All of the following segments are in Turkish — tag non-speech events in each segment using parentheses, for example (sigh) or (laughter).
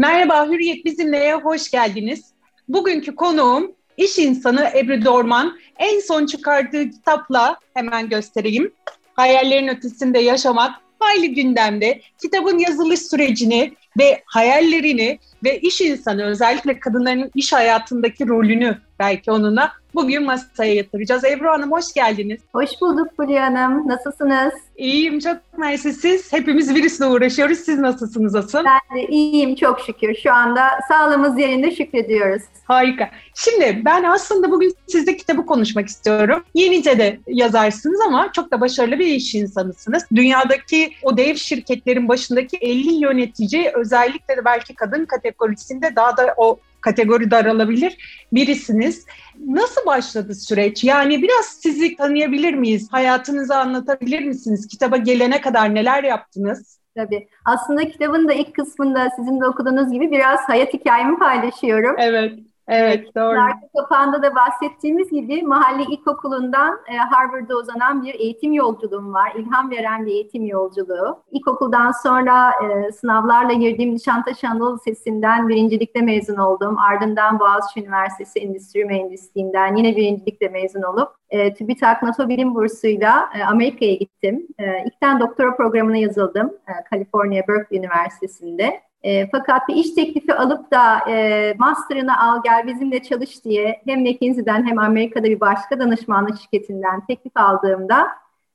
Merhaba Hürriyet Bizimle'ye hoş geldiniz. Bugünkü konuğum iş insanı Ebru Dorman. En son çıkardığı kitapla hemen göstereyim. Hayallerin ötesinde yaşamak hayli gündemde. Kitabın yazılış sürecini ve hayallerini ve iş insanı özellikle kadınların iş hayatındaki rolünü belki onunla bugün masaya yatıracağız. Ebru Hanım hoş geldiniz. Hoş bulduk Fulya Hanım. Nasılsınız? İyiyim çok mersi siz. Hepimiz virüsle uğraşıyoruz. Siz nasılsınız asıl? Ben de iyiyim çok şükür. Şu anda sağlığımız yerinde şükrediyoruz. Harika. Şimdi ben aslında bugün sizle kitabı konuşmak istiyorum. Yenice de yazarsınız ama çok da başarılı bir iş insanısınız. Dünyadaki o dev şirketlerin başındaki 50 yönetici özellikle de belki kadın kategorisinde daha da o kategori daralabilir birisiniz. Nasıl başladı süreç? Yani biraz sizi tanıyabilir miyiz? Hayatınızı anlatabilir misiniz? Kitaba gelene kadar neler yaptınız? Tabii. Aslında kitabın da ilk kısmında sizin de okuduğunuz gibi biraz hayat hikayemi paylaşıyorum. Evet. Evet, doğru. Arka kapağında da bahsettiğimiz gibi mahalle ilkokulundan e, Harvard'a uzanan bir eğitim yolculuğum var. İlham veren bir eğitim yolculuğu. İlkokuldan sonra e, sınavlarla girdiğim Nişantaşı Anadolu Lisesi'nden birincilikle mezun oldum. Ardından Boğaziçi Üniversitesi Endüstri Mühendisliğinden yine birincilikle mezun olup e, TÜBİTAK NATO Bilim Bursu'yla e, Amerika'ya gittim. E, ilkten doktora programına yazıldım. E, Kaliforniya Berkeley Üniversitesi'nde. E, fakat bir iş teklifi alıp da e, master'ını al gel bizimle çalış diye hem McKinsey'den hem Amerika'da bir başka danışmanlık şirketinden teklif aldığımda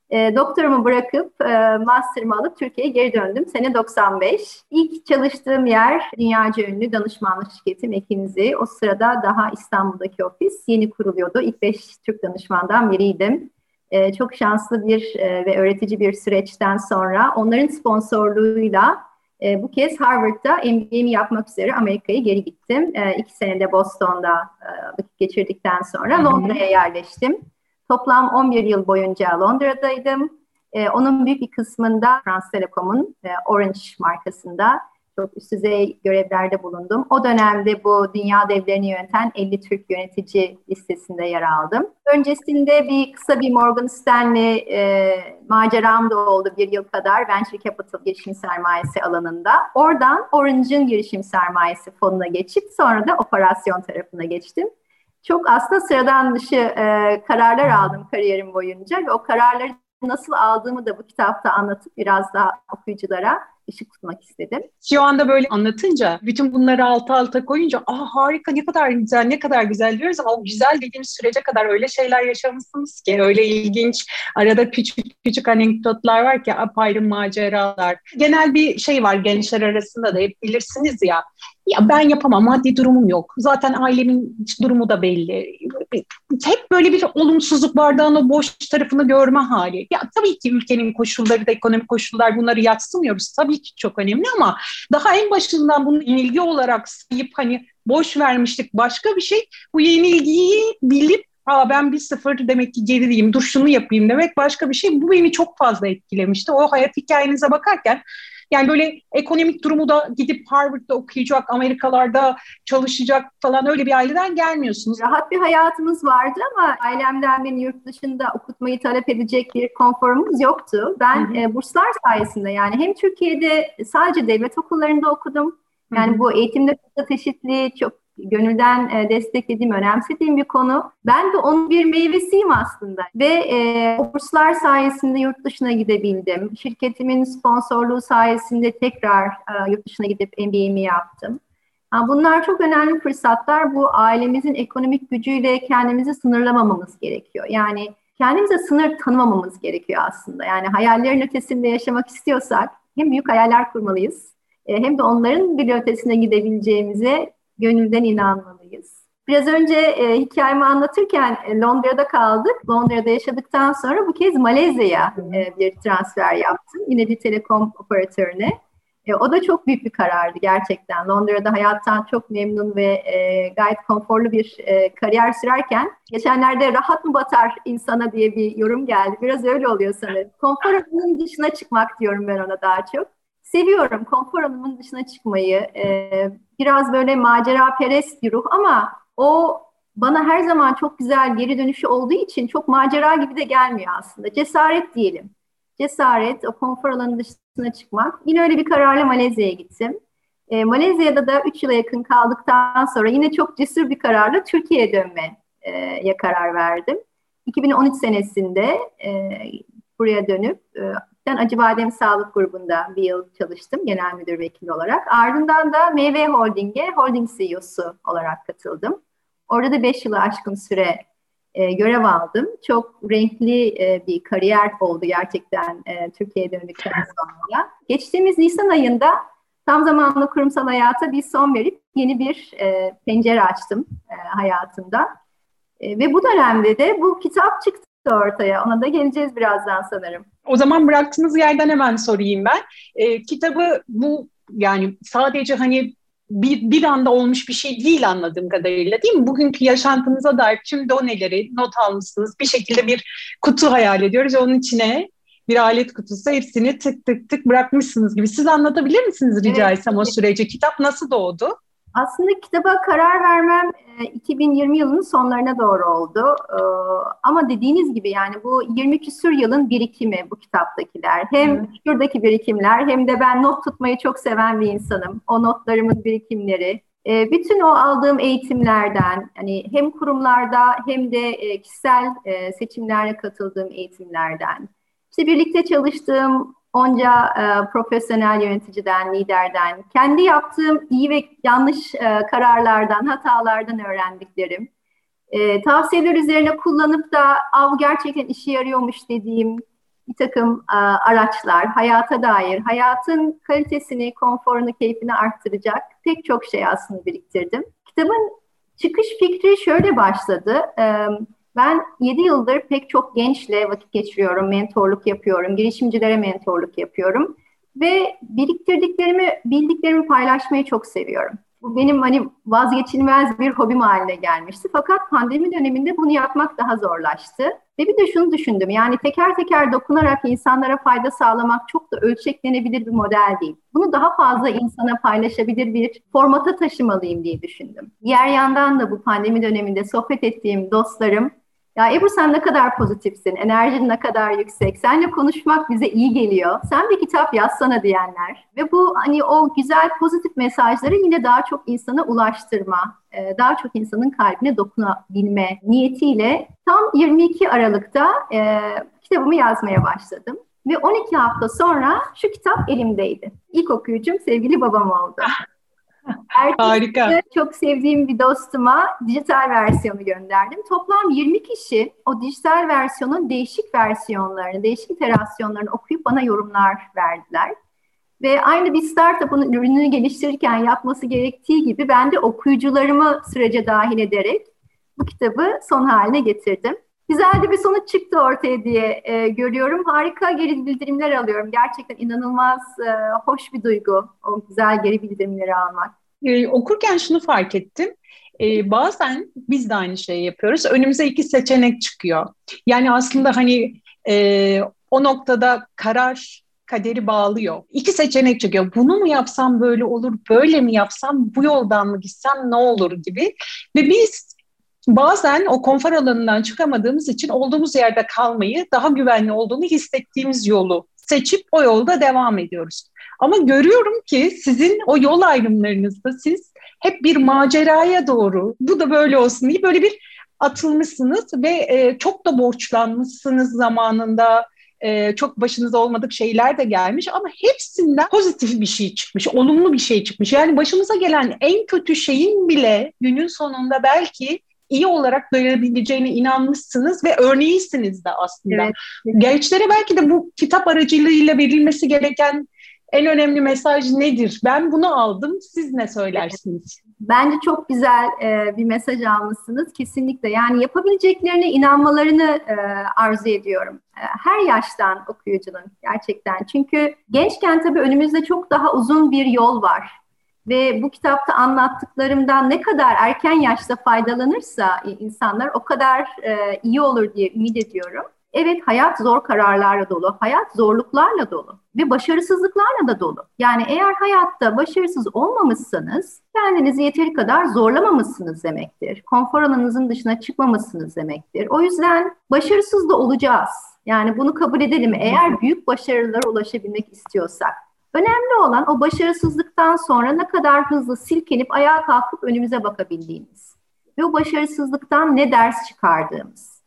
e, doktorumu bırakıp e, master'ımı alıp Türkiye'ye geri döndüm. Sene 95. İlk çalıştığım yer dünyaca ünlü danışmanlık şirketi McKinsey. O sırada daha İstanbul'daki ofis yeni kuruluyordu. İlk beş Türk danışmandan biriydim. E, çok şanslı bir e, ve öğretici bir süreçten sonra onların sponsorluğuyla e, bu kez Harvard'da MBA'mi yapmak üzere Amerika'ya geri gittim. E, iki senede Boston'da e, vakit geçirdikten sonra Londra'ya yerleştim. Toplam 11 yıl boyunca Londra'daydım. E, onun büyük bir kısmında France Telecom'un e, Orange markasında çok üst düzey görevlerde bulundum. O dönemde bu dünya devlerini yöneten 50 Türk yönetici listesinde yer aldım. Öncesinde bir kısa bir Morgan Stanley e, maceram da oldu bir yıl kadar Venture Capital girişim sermayesi alanında. Oradan Orange'ın girişim sermayesi fonuna geçip sonra da operasyon tarafına geçtim. Çok aslında sıradan dışı e, kararlar aldım kariyerim boyunca ve o kararları nasıl aldığımı da bu kitapta anlatıp biraz daha okuyuculara ışık tutmak istedim. Şu anda böyle anlatınca, bütün bunları alta alta koyunca ah harika ne kadar güzel, ne kadar güzel diyoruz ama o güzel dediğimiz sürece kadar öyle şeyler yaşamışsınız ki öyle ilginç. Arada küçük küçük anekdotlar var ki apayrı maceralar. Genel bir şey var gençler arasında da hep bilirsiniz ya. Ya ben yapamam, maddi durumum yok. Zaten ailemin durumu da belli. Hep böyle bir olumsuzluk bardağın o boş tarafını görme hali. Ya tabii ki ülkenin koşulları da ekonomik koşullar bunları yatsımıyoruz. Tabii ki çok önemli ama daha en başından bunu yenilgi olarak sayıp hani boş vermiştik başka bir şey. Bu yenilgiyi bilip Aa ben bir sıfır demek ki gerideyim, dur şunu yapayım demek başka bir şey. Bu beni çok fazla etkilemişti. O hayat hikayenize bakarken yani böyle ekonomik durumu da gidip Harvard'da okuyacak, Amerikalarda çalışacak falan öyle bir aileden gelmiyorsunuz. Rahat bir hayatımız vardı ama ailemden beni yurt dışında okutmayı talep edecek bir konforumuz yoktu. Ben hı hı. E, burslar sayesinde yani hem Türkiye'de sadece devlet okullarında okudum. Yani hı hı. bu eğitimde fırsat eşitliği çok gönülden e, desteklediğim, önemsediğim bir konu. Ben de onun bir meyvesiyim aslında. Ve e, o burslar sayesinde yurt dışına gidebildim. Şirketimin sponsorluğu sayesinde tekrar e, yurt dışına gidip MBA'mi yaptım. Bunlar çok önemli fırsatlar. Bu ailemizin ekonomik gücüyle kendimizi sınırlamamamız gerekiyor. Yani kendimize sınır tanımamamız gerekiyor aslında. Yani hayallerin ötesinde yaşamak istiyorsak hem büyük hayaller kurmalıyız e, hem de onların bir ötesine gidebileceğimize gönülden inanmalıyız. Biraz önce e, hikayemi anlatırken e, Londra'da kaldık. Londra'da yaşadıktan sonra bu kez Malezya'ya e, bir transfer yaptım. Yine bir telekom operatörüne. E, o da çok büyük bir karardı gerçekten. Londra'da hayattan çok memnun ve e, gayet konforlu bir e, kariyer sürerken geçenlerde rahat mı batar insana diye bir yorum geldi. Biraz öyle oluyor sanırım. Konfor alanının dışına çıkmak diyorum ben ona daha çok. Seviyorum konfor alanının dışına çıkmayı. E, biraz böyle macera perest bir ruh ama o bana her zaman çok güzel geri dönüşü olduğu için çok macera gibi de gelmiyor aslında. Cesaret diyelim. Cesaret, o konfor alanının dışına çıkmak. Yine öyle bir kararla Malezya'ya gittim. E, Malezya'da da 3 yıla yakın kaldıktan sonra yine çok cesur bir kararla Türkiye'ye dönmeye karar verdim. 2013 senesinde e, buraya dönüp e, ben Acıbadem Sağlık Grubu'nda bir yıl çalıştım genel müdür vekili olarak. Ardından da Meyve Holding'e holding CEO'su olarak katıldım. Orada da 5 yılı aşkın süre e, görev aldım. Çok renkli e, bir kariyer oldu gerçekten e, Türkiye'ye döndükten sonra. Geçtiğimiz Nisan ayında tam zamanlı kurumsal hayata bir son verip yeni bir e, pencere açtım e, hayatımda. E, ve bu dönemde de bu kitap çıktı ortaya. Ona da geleceğiz birazdan sanırım. O zaman bıraktığınız yerden hemen sorayım ben. E, kitabı bu yani sadece hani bir, bir anda olmuş bir şey değil anladığım kadarıyla değil mi? Bugünkü yaşantınıza dair tüm doneleri not almışsınız. Bir şekilde bir kutu hayal ediyoruz. Onun içine bir alet kutusu hepsini tık tık tık bırakmışsınız gibi. Siz anlatabilir misiniz rica evet, etsem o süreci? Kitap nasıl doğdu? Aslında kitaba karar vermem 2020 e, yılının sonlarına doğru oldu. E, ama dediğiniz gibi yani bu 20 küsür yılın birikimi bu kitaptakiler. Hem evet. şuradaki birikimler hem de ben not tutmayı çok seven bir insanım. O notlarımın birikimleri. E, bütün o aldığım eğitimlerden hani hem kurumlarda hem de kişisel seçimlerle katıldığım eğitimlerden işte birlikte çalıştığım onca e, profesyonel yöneticiden, liderden, kendi yaptığım iyi ve yanlış e, kararlardan, hatalardan öğrendiklerim, e, tavsiyeler üzerine kullanıp da av gerçekten işe yarıyormuş dediğim bir takım e, araçlar, hayata dair, hayatın kalitesini, konforunu, keyfini arttıracak pek çok şey aslında biriktirdim. Kitabın çıkış fikri şöyle başladı. E, ben 7 yıldır pek çok gençle vakit geçiriyorum, mentorluk yapıyorum, girişimcilere mentorluk yapıyorum ve biriktirdiklerimi, bildiklerimi paylaşmayı çok seviyorum. Bu benim hani vazgeçilmez bir hobim haline gelmişti. Fakat pandemi döneminde bunu yapmak daha zorlaştı. Ve bir de şunu düşündüm. Yani teker teker dokunarak insanlara fayda sağlamak çok da ölçeklenebilir bir model değil. Bunu daha fazla insana paylaşabilir bir formata taşımalıyım diye düşündüm. Diğer yandan da bu pandemi döneminde sohbet ettiğim dostlarım ya Ebru sen ne kadar pozitifsin, enerjin ne kadar yüksek, seninle konuşmak bize iyi geliyor. Sen bir kitap yazsana diyenler. Ve bu hani o güzel pozitif mesajları yine daha çok insana ulaştırma, e, daha çok insanın kalbine dokunabilme niyetiyle tam 22 Aralık'ta e, kitabımı yazmaya başladım. Ve 12 hafta sonra şu kitap elimdeydi. İlk okuyucum sevgili babam oldu. Harika. Çok sevdiğim bir dostuma dijital versiyonu gönderdim. Toplam 20 kişi o dijital versiyonun değişik versiyonlarını, değişik iterasyonlarını okuyup bana yorumlar verdiler. Ve aynı bir startup'ın ürününü geliştirirken yapması gerektiği gibi ben de okuyucularımı sürece dahil ederek bu kitabı son haline getirdim. Güzel de bir sonuç çıktı ortaya diye e, görüyorum. Harika geri bildirimler alıyorum. Gerçekten inanılmaz e, hoş bir duygu o güzel geri bildirimleri almak. E, okurken şunu fark ettim. E, bazen biz de aynı şeyi yapıyoruz. Önümüze iki seçenek çıkıyor. Yani aslında hani e, o noktada karar kaderi bağlıyor. İki seçenek çıkıyor. Bunu mu yapsam böyle olur, böyle mi yapsam, bu yoldan mı gitsem ne olur gibi. Ve biz bazen o konfor alanından çıkamadığımız için olduğumuz yerde kalmayı, daha güvenli olduğunu hissettiğimiz yolu seçip o yolda devam ediyoruz. Ama görüyorum ki sizin o yol ayrımlarınızda siz hep bir maceraya doğru, bu da böyle olsun diye böyle bir atılmışsınız ve e, çok da borçlanmışsınız zamanında. E, çok başınıza olmadık şeyler de gelmiş ama hepsinden pozitif bir şey çıkmış, olumlu bir şey çıkmış. Yani başımıza gelen en kötü şeyin bile günün sonunda belki iyi olarak duyurabileceğine inanmışsınız ve örneğisiniz de aslında. Evet. Gençlere belki de bu kitap aracılığıyla verilmesi gereken en önemli mesaj nedir? Ben bunu aldım. Siz ne söylersiniz? Bence çok güzel e, bir mesaj almışsınız. Kesinlikle. Yani yapabileceklerine inanmalarını e, arzu ediyorum. E, her yaştan okuyucunun gerçekten. Çünkü gençken tabii önümüzde çok daha uzun bir yol var ve bu kitapta anlattıklarımdan ne kadar erken yaşta faydalanırsa insanlar o kadar e, iyi olur diye ümit ediyorum. Evet hayat zor kararlarla dolu, hayat zorluklarla dolu ve başarısızlıklarla da dolu. Yani eğer hayatta başarısız olmamışsanız kendinizi yeteri kadar zorlamamışsınız demektir. Konfor alanınızın dışına çıkmamışsınız demektir. O yüzden başarısız da olacağız. Yani bunu kabul edelim. Eğer büyük başarılara ulaşabilmek istiyorsak. Önemli olan o başarısızlıktan sonra ne kadar hızlı silkinip ayağa kalkıp önümüze bakabildiğimiz ve o başarısızlıktan ne ders çıkardığımız.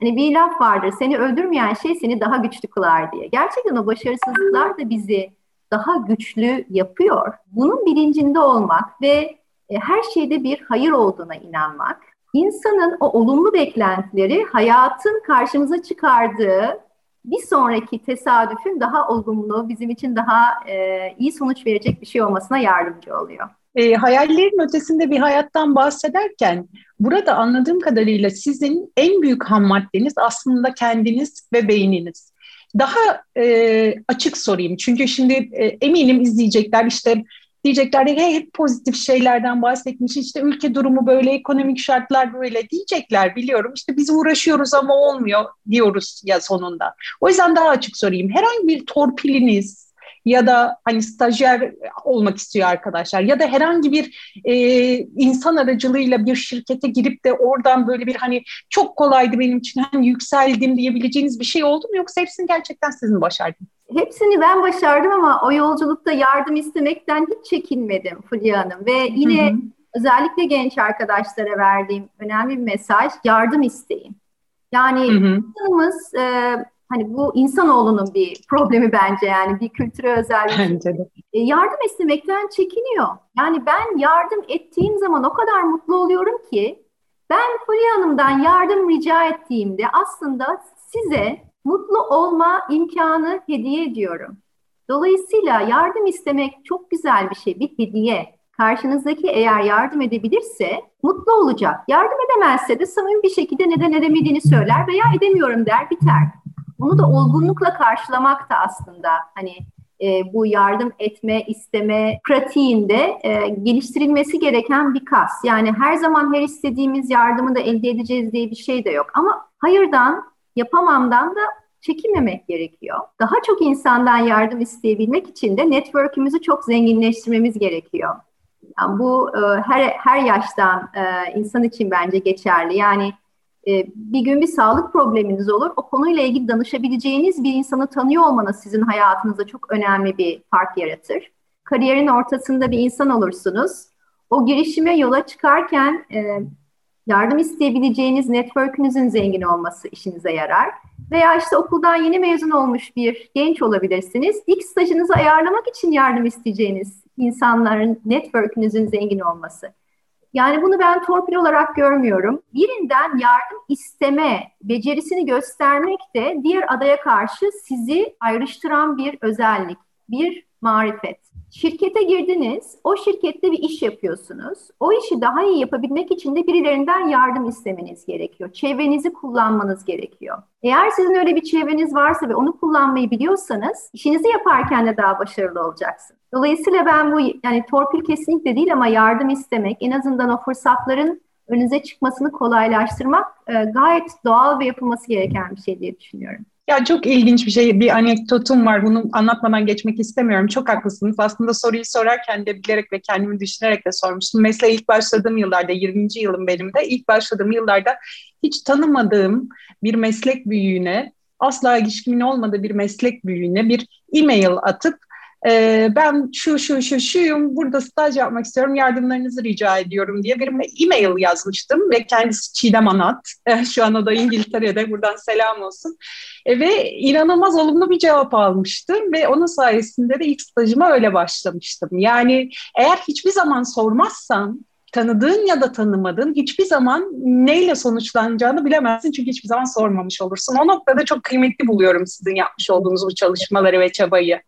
Hani bir laf vardır, seni öldürmeyen şey seni daha güçlü kılar diye. Gerçekten o başarısızlıklar da bizi daha güçlü yapıyor. Bunun bilincinde olmak ve e, her şeyde bir hayır olduğuna inanmak, insanın o olumlu beklentileri hayatın karşımıza çıkardığı bir sonraki tesadüfün daha olumlu, bizim için daha e, iyi sonuç verecek bir şey olmasına yardımcı oluyor. E, hayallerin ötesinde bir hayattan bahsederken burada anladığım kadarıyla sizin en büyük ham maddeniz aslında kendiniz ve beyniniz. Daha e, açık sorayım çünkü şimdi e, eminim izleyecekler işte diyecekler ki hep pozitif şeylerden bahsetmiş. İşte ülke durumu böyle ekonomik şartlar böyle diyecekler. Biliyorum. İşte biz uğraşıyoruz ama olmuyor diyoruz ya sonunda. O yüzden daha açık sorayım. Herhangi bir torpiliniz ya da hani stajyer olmak istiyor arkadaşlar ya da herhangi bir e, insan aracılığıyla bir şirkete girip de oradan böyle bir hani çok kolaydı benim için hani yükseldim diyebileceğiniz bir şey oldu mu? Yoksa hepsini gerçekten siz mi başardınız? Hepsini ben başardım ama o yolculukta yardım istemekten hiç çekinmedim Fulya Hanım ve yine hı hı. özellikle genç arkadaşlara verdiğim önemli bir mesaj yardım isteyin. Yani insanımız e, hani bu insanoğlunun bir problemi bence yani bir kültüre özel bir bence de. E, yardım istemekten çekiniyor. Yani ben yardım ettiğim zaman o kadar mutlu oluyorum ki ben Fulya Hanım'dan yardım rica ettiğimde aslında size mutlu olma imkanı hediye ediyorum. Dolayısıyla yardım istemek çok güzel bir şey, bir hediye. Karşınızdaki eğer yardım edebilirse mutlu olacak. Yardım edemezse de samimi bir şekilde neden edemediğini söyler veya edemiyorum der biter. Bunu da olgunlukla karşılamak da aslında hani e, bu yardım etme, isteme pratiğinde e, geliştirilmesi gereken bir kas. Yani her zaman her istediğimiz yardımı da elde edeceğiz diye bir şey de yok. Ama hayırdan, yapamamdan da çekinmemek gerekiyor. Daha çok insandan yardım isteyebilmek için de network'ümüzü çok zenginleştirmemiz gerekiyor. Yani bu e, her her yaştan e, insan için bence geçerli. Yani e, bir gün bir sağlık probleminiz olur. O konuyla ilgili danışabileceğiniz bir insanı tanıyor olmanız sizin hayatınızda çok önemli bir fark yaratır. Kariyerin ortasında bir insan olursunuz. O girişime yola çıkarken e, yardım isteyebileceğiniz network'ünüzün zengin olması işinize yarar. Veya işte okuldan yeni mezun olmuş bir genç olabilirsiniz. İlk stajınızı ayarlamak için yardım isteyeceğiniz insanların network'ünüzün zengin olması. Yani bunu ben torpil olarak görmüyorum. Birinden yardım isteme becerisini göstermek de diğer adaya karşı sizi ayrıştıran bir özellik, bir marifet. Şirkete girdiniz, o şirkette bir iş yapıyorsunuz. O işi daha iyi yapabilmek için de birilerinden yardım istemeniz gerekiyor. Çevrenizi kullanmanız gerekiyor. Eğer sizin öyle bir çevreniz varsa ve onu kullanmayı biliyorsanız işinizi yaparken de daha başarılı olacaksınız. Dolayısıyla ben bu yani torpil kesinlikle değil ama yardım istemek, en azından o fırsatların önünüze çıkmasını kolaylaştırmak e, gayet doğal ve yapılması gereken bir şey diye düşünüyorum. Ya çok ilginç bir şey, bir anekdotum var. Bunu anlatmadan geçmek istemiyorum. Çok haklısınız. Aslında soruyu sorarken de bilerek ve kendimi düşünerek de sormuştum. Mesleğe ilk başladığım yıllarda, 20. yılım benim de, ilk başladığım yıllarda hiç tanımadığım bir meslek büyüğüne, asla ilişkimin olmadığı bir meslek büyüğüne bir e-mail atıp e, ben şu şu şu şuyum burada staj yapmak istiyorum yardımlarınızı rica ediyorum diye bir e-mail yazmıştım ve kendisi Çiğdem Anat e, şu an o da İngiltere'de buradan selam olsun e, ve inanılmaz olumlu bir cevap almıştım ve onun sayesinde de ilk stajıma öyle başlamıştım. Yani eğer hiçbir zaman sormazsan tanıdığın ya da tanımadığın hiçbir zaman neyle sonuçlanacağını bilemezsin çünkü hiçbir zaman sormamış olursun. O noktada çok kıymetli buluyorum sizin yapmış olduğunuz bu çalışmaları ve çabayı.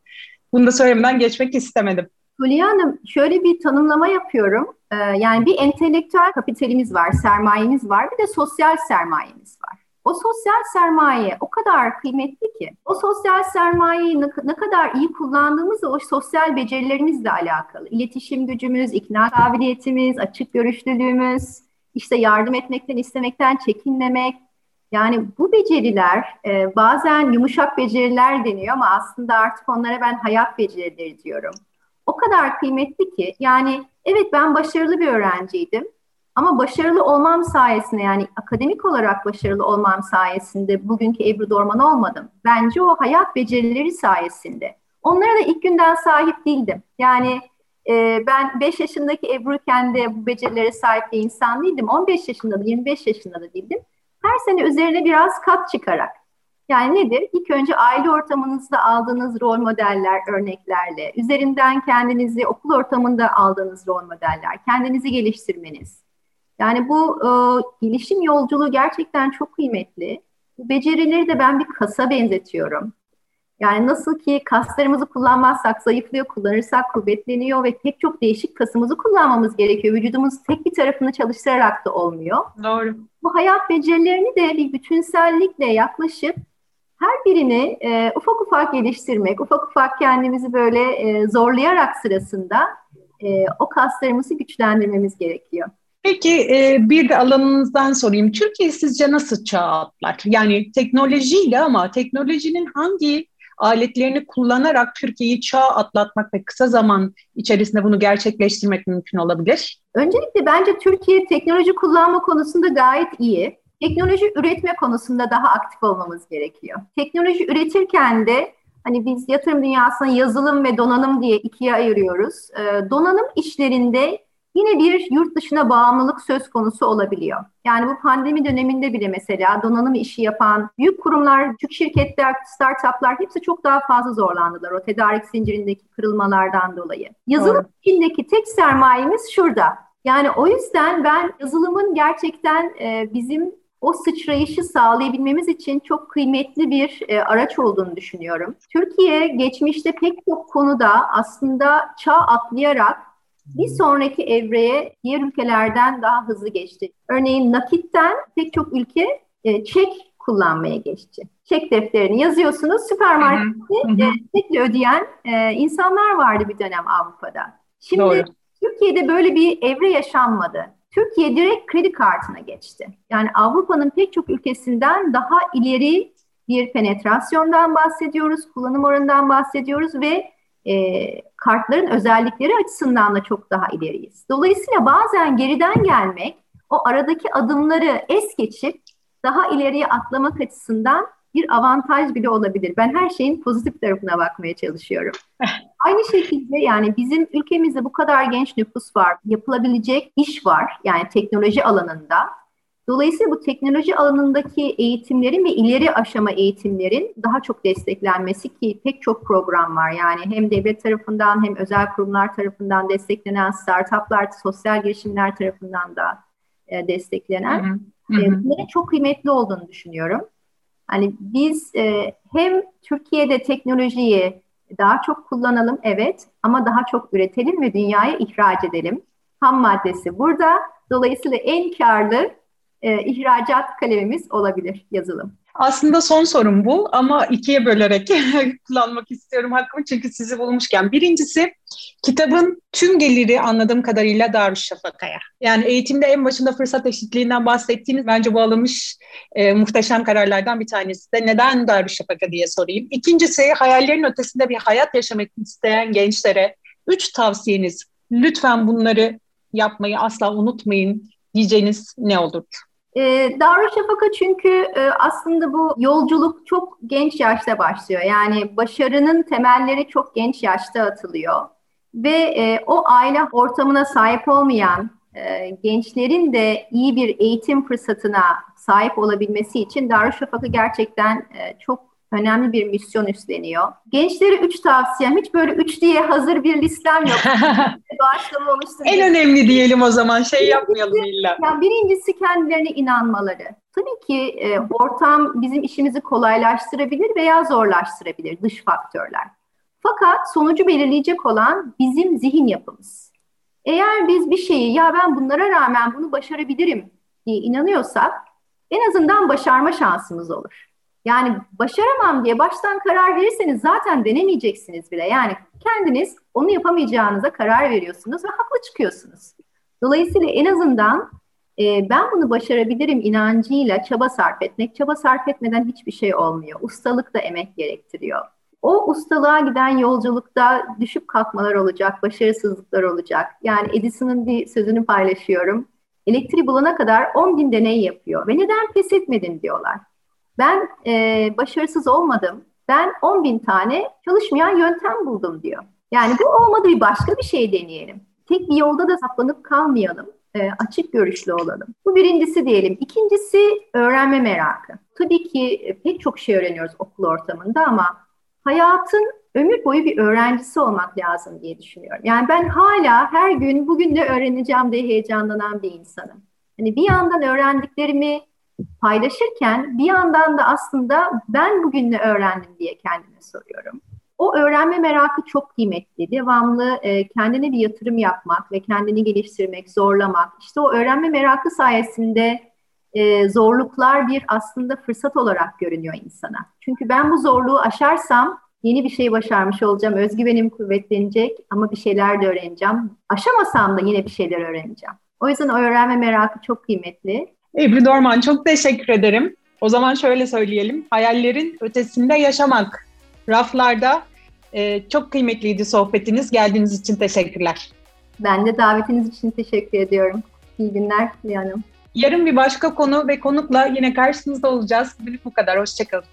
Bunu da söylemeden geçmek istemedim. Hülya Hanım şöyle bir tanımlama yapıyorum. Ee, yani bir entelektüel kapitalimiz var, sermayemiz var, bir de sosyal sermayemiz var. O sosyal sermaye o kadar kıymetli ki, o sosyal sermayeyi ne, kadar iyi kullandığımızla o sosyal becerilerimizle alakalı. İletişim gücümüz, ikna kabiliyetimiz, açık görüşlülüğümüz, işte yardım etmekten, istemekten çekinmemek, yani bu beceriler e, bazen yumuşak beceriler deniyor ama aslında artık onlara ben hayat becerileri diyorum. O kadar kıymetli ki yani evet ben başarılı bir öğrenciydim ama başarılı olmam sayesinde yani akademik olarak başarılı olmam sayesinde bugünkü Ebru Dorman olmadım. Bence o hayat becerileri sayesinde Onlara da ilk günden sahip değildim. Yani e, ben 5 yaşındaki Ebru'ken de bu becerilere sahip bir insan değildim. 15 yaşında da 25 yaşında da değildim. Her sene üzerine biraz kat çıkarak. Yani nedir? İlk önce aile ortamınızda aldığınız rol modeller, örneklerle, üzerinden kendinizi okul ortamında aldığınız rol modeller, kendinizi geliştirmeniz. Yani bu e, gelişim yolculuğu gerçekten çok kıymetli. Bu becerileri de ben bir kasa benzetiyorum. Yani nasıl ki kaslarımızı kullanmazsak zayıflıyor, kullanırsak kuvvetleniyor ve pek çok değişik kasımızı kullanmamız gerekiyor. Vücudumuz tek bir tarafını çalıştırarak da olmuyor. Doğru. Bu hayat becerilerini de bir bütünsellikle yaklaşıp her birini e, ufak ufak geliştirmek, ufak ufak kendimizi böyle e, zorlayarak sırasında e, o kaslarımızı güçlendirmemiz gerekiyor. Peki e, bir de alanınızdan sorayım. Türkiye sizce nasıl çağ atlar? Yani teknolojiyle ama teknolojinin hangi aletlerini kullanarak Türkiye'yi çağ atlatmak ve kısa zaman içerisinde bunu gerçekleştirmek mümkün olabilir? Öncelikle bence Türkiye teknoloji kullanma konusunda gayet iyi. Teknoloji üretme konusunda daha aktif olmamız gerekiyor. Teknoloji üretirken de hani biz yatırım dünyasına yazılım ve donanım diye ikiye ayırıyoruz. Ee, donanım işlerinde yine bir yurt dışına bağımlılık söz konusu olabiliyor. Yani bu pandemi döneminde bile mesela donanım işi yapan büyük kurumlar, küçük şirketler, startuplar hepsi çok daha fazla zorlandılar o tedarik zincirindeki kırılmalardan dolayı. Yazılım içindeki tek sermayemiz şurada. Yani o yüzden ben yazılımın gerçekten e, bizim o sıçrayışı sağlayabilmemiz için çok kıymetli bir e, araç olduğunu düşünüyorum. Türkiye geçmişte pek çok konuda aslında çağ atlayarak bir sonraki evreye diğer ülkelerden daha hızlı geçti. Örneğin nakitten pek çok ülke e, çek kullanmaya geçti. Çek defterini yazıyorsunuz, süpermarkette e, çekle ödeyen e, insanlar vardı bir dönem Avrupa'da. Şimdi Doğru. Türkiye'de böyle bir evre yaşanmadı. Türkiye direkt kredi kartına geçti. Yani Avrupa'nın pek çok ülkesinden daha ileri bir penetrasyondan bahsediyoruz, kullanım oranından bahsediyoruz ve e, kartların özellikleri açısından da çok daha ileriyiz. Dolayısıyla bazen geriden gelmek, o aradaki adımları es geçip daha ileriye atlamak açısından bir avantaj bile olabilir. Ben her şeyin pozitif tarafına bakmaya çalışıyorum. (laughs) Aynı şekilde yani bizim ülkemizde bu kadar genç nüfus var, yapılabilecek iş var yani teknoloji alanında. Dolayısıyla bu teknoloji alanındaki eğitimlerin ve ileri aşama eğitimlerin daha çok desteklenmesi ki pek çok program var. Yani hem devlet tarafından hem özel kurumlar tarafından desteklenen startuplar, sosyal girişimler tarafından da e, desteklenen. Hı hı. E, bunların çok kıymetli olduğunu düşünüyorum. Hani biz e, hem Türkiye'de teknolojiyi daha çok kullanalım evet ama daha çok üretelim ve dünyaya ihraç edelim. Ham maddesi burada. Dolayısıyla en karlı e, ihracat kalemimiz olabilir yazılım. Aslında son sorum bu ama ikiye bölerek (laughs) kullanmak istiyorum hakkımı çünkü sizi bulmuşken. Birincisi kitabın tüm geliri anladığım kadarıyla Darüşşafaka'ya. Yani eğitimde en başında fırsat eşitliğinden bahsettiğiniz bence bu alınmış e, muhteşem kararlardan bir tanesi de neden Darüşşafaka diye sorayım. İkincisi hayallerin ötesinde bir hayat yaşamak isteyen gençlere üç tavsiyeniz lütfen bunları yapmayı asla unutmayın diyeceğiniz ne olur? E, Darüşşafaka çünkü e, aslında bu yolculuk çok genç yaşta başlıyor. Yani başarının temelleri çok genç yaşta atılıyor. Ve e, o aile ortamına sahip olmayan e, gençlerin de iyi bir eğitim fırsatına sahip olabilmesi için Darüşşafaka gerçekten e, çok önemli bir misyon üstleniyor. Gençlere üç tavsiyem, hiç böyle üç diye hazır bir listem yok. (laughs) Doğaçlama. En önemli diyelim o zaman, şey yapmayalım illa. Yani birincisi kendilerine inanmaları. Tabii ki e, ortam bizim işimizi kolaylaştırabilir veya zorlaştırabilir, dış faktörler. Fakat sonucu belirleyecek olan bizim zihin yapımız. Eğer biz bir şeyi ya ben bunlara rağmen bunu başarabilirim diye inanıyorsak en azından başarma şansımız olur. Yani başaramam diye baştan karar verirseniz zaten denemeyeceksiniz bile. Yani kendiniz onu yapamayacağınıza karar veriyorsunuz ve haklı çıkıyorsunuz. Dolayısıyla en azından e, ben bunu başarabilirim inancıyla çaba sarf etmek, çaba sarf etmeden hiçbir şey olmuyor. Ustalık da emek gerektiriyor. O ustalığa giden yolculukta düşüp kalkmalar olacak, başarısızlıklar olacak. Yani Edison'ın bir sözünü paylaşıyorum. Elektriği bulana kadar 10 bin deney yapıyor ve neden pes etmedin diyorlar. Ben e, başarısız olmadım ben 10 bin tane çalışmayan yöntem buldum diyor. Yani bu olmadı bir başka bir şey deneyelim. Tek bir yolda da saplanıp kalmayalım. E, açık görüşlü olalım. Bu birincisi diyelim. İkincisi öğrenme merakı. Tabii ki e, pek çok şey öğreniyoruz okul ortamında ama hayatın ömür boyu bir öğrencisi olmak lazım diye düşünüyorum. Yani ben hala her gün bugün ne öğreneceğim diye heyecanlanan bir insanım. Hani bir yandan öğrendiklerimi paylaşırken bir yandan da aslında ben bugün ne öğrendim diye kendime soruyorum. O öğrenme merakı çok kıymetli. Devamlı e, kendine bir yatırım yapmak ve kendini geliştirmek, zorlamak. İşte o öğrenme merakı sayesinde e, zorluklar bir aslında fırsat olarak görünüyor insana. Çünkü ben bu zorluğu aşarsam yeni bir şey başarmış olacağım. Özgüvenim kuvvetlenecek ama bir şeyler de öğreneceğim. Aşamasam da yine bir şeyler öğreneceğim. O yüzden o öğrenme merakı çok kıymetli. Ebru Dorman çok teşekkür ederim. O zaman şöyle söyleyelim. Hayallerin ötesinde yaşamak raflarda. E, çok kıymetliydi sohbetiniz. Geldiğiniz için teşekkürler. Ben de davetiniz için teşekkür ediyorum. İyi günler Hanım. Yarın bir başka konu ve konukla yine karşınızda olacağız. Bugün bu kadar. Hoşçakalın.